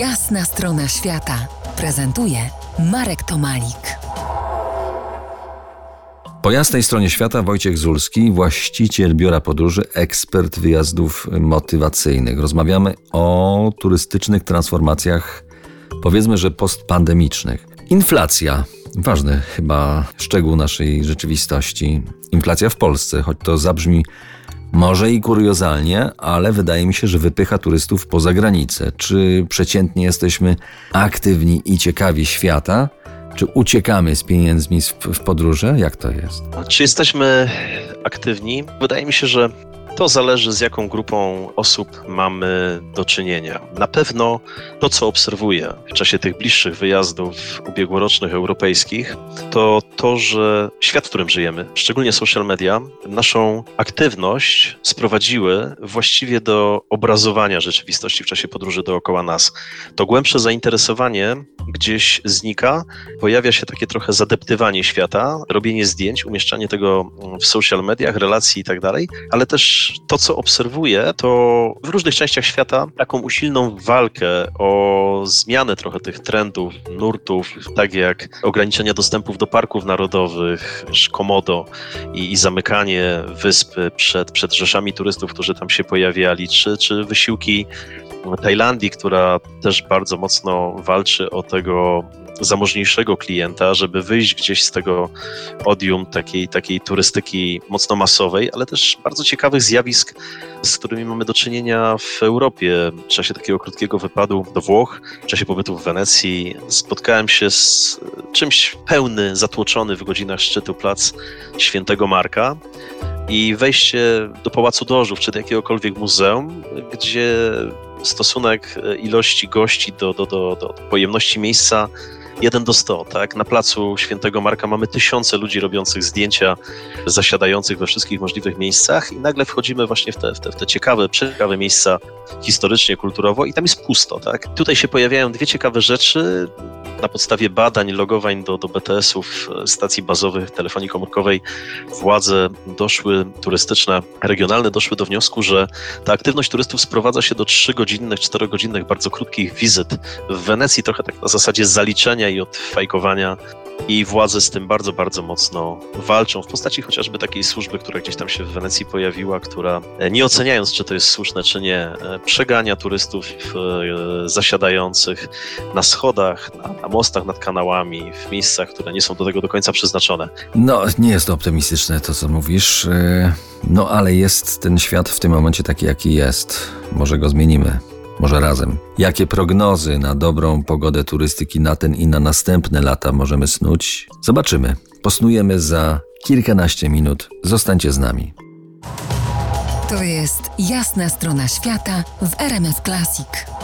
Jasna strona świata prezentuje Marek Tomalik. Po jasnej stronie świata Wojciech Zulski, właściciel biura podróży, ekspert wyjazdów motywacyjnych. Rozmawiamy o turystycznych transformacjach, powiedzmy, że postpandemicznych. Inflacja. Ważny chyba szczegół naszej rzeczywistości. Inflacja w Polsce, choć to zabrzmi może i kuriozalnie, ale wydaje mi się, że wypycha turystów poza granicę. Czy przeciętnie jesteśmy aktywni i ciekawi świata? Czy uciekamy z pieniędzmi w, podróże? Jak to jest? Czy jesteśmy aktywni? Wydaje mi się, że to zależy z jaką grupą osób mamy do czynienia. Na pewno to, co obserwuję w czasie tych bliższych wyjazdów ubiegłorocznych europejskich, to to, że świat, w którym żyjemy, szczególnie social media, naszą aktywność sprowadziły właściwie do obrazowania rzeczywistości w czasie podróży dookoła nas. To głębsze zainteresowanie gdzieś znika, pojawia się takie trochę zadeptywanie świata, robienie zdjęć, umieszczanie tego w social mediach, relacji i tak dalej, ale też to, co obserwuję, to w różnych częściach świata taką usilną walkę o zmianę trochę tych trendów, nurtów, tak jak ograniczenia dostępów do parków narodowych, Komodo i, i zamykanie wyspy przed, przed rzeszami turystów, którzy tam się pojawiali, czy, czy wysiłki Tajlandii, która też bardzo mocno walczy o tego zamożniejszego klienta, żeby wyjść gdzieś z tego odium takiej, takiej turystyki mocno masowej, ale też bardzo ciekawych zjawisk, z którymi mamy do czynienia w Europie. W czasie takiego krótkiego wypadu do Włoch, w czasie pobytu w Wenecji, spotkałem się z czymś pełny, zatłoczony w godzinach szczytu plac Świętego Marka i wejście do Pałacu Dożów czy do jakiegokolwiek muzeum, gdzie stosunek ilości gości do, do, do, do pojemności miejsca 1 do 100, tak? Na placu Świętego Marka mamy tysiące ludzi robiących zdjęcia, zasiadających we wszystkich możliwych miejscach i nagle wchodzimy właśnie w te, w te, w te ciekawe, ciekawe miejsca historycznie, kulturowo i tam jest pusto, tak? Tutaj się pojawiają dwie ciekawe rzeczy. Na podstawie badań, logowań do, do BTS-ów, stacji bazowych telefonii komórkowej, władze doszły, turystyczne, regionalne, doszły do wniosku, że ta aktywność turystów sprowadza się do 3-godzinnych, 4-godzinnych, bardzo krótkich wizyt w Wenecji, trochę tak na zasadzie zaliczenia i od fajkowania i władze z tym bardzo, bardzo mocno walczą w postaci chociażby takiej służby, która gdzieś tam się w Wenecji pojawiła, która e, nie oceniając, czy to jest słuszne, czy nie, e, przegania turystów e, zasiadających na schodach, na, na mostach nad kanałami, w miejscach, które nie są do tego do końca przeznaczone. No, nie jest to optymistyczne to, co mówisz, no ale jest ten świat w tym momencie taki, jaki jest. Może go zmienimy. Może razem. Jakie prognozy na dobrą pogodę turystyki na ten i na następne lata możemy snuć? Zobaczymy. Posnujemy za kilkanaście minut. Zostańcie z nami. To jest jasna strona świata w RMS Classic.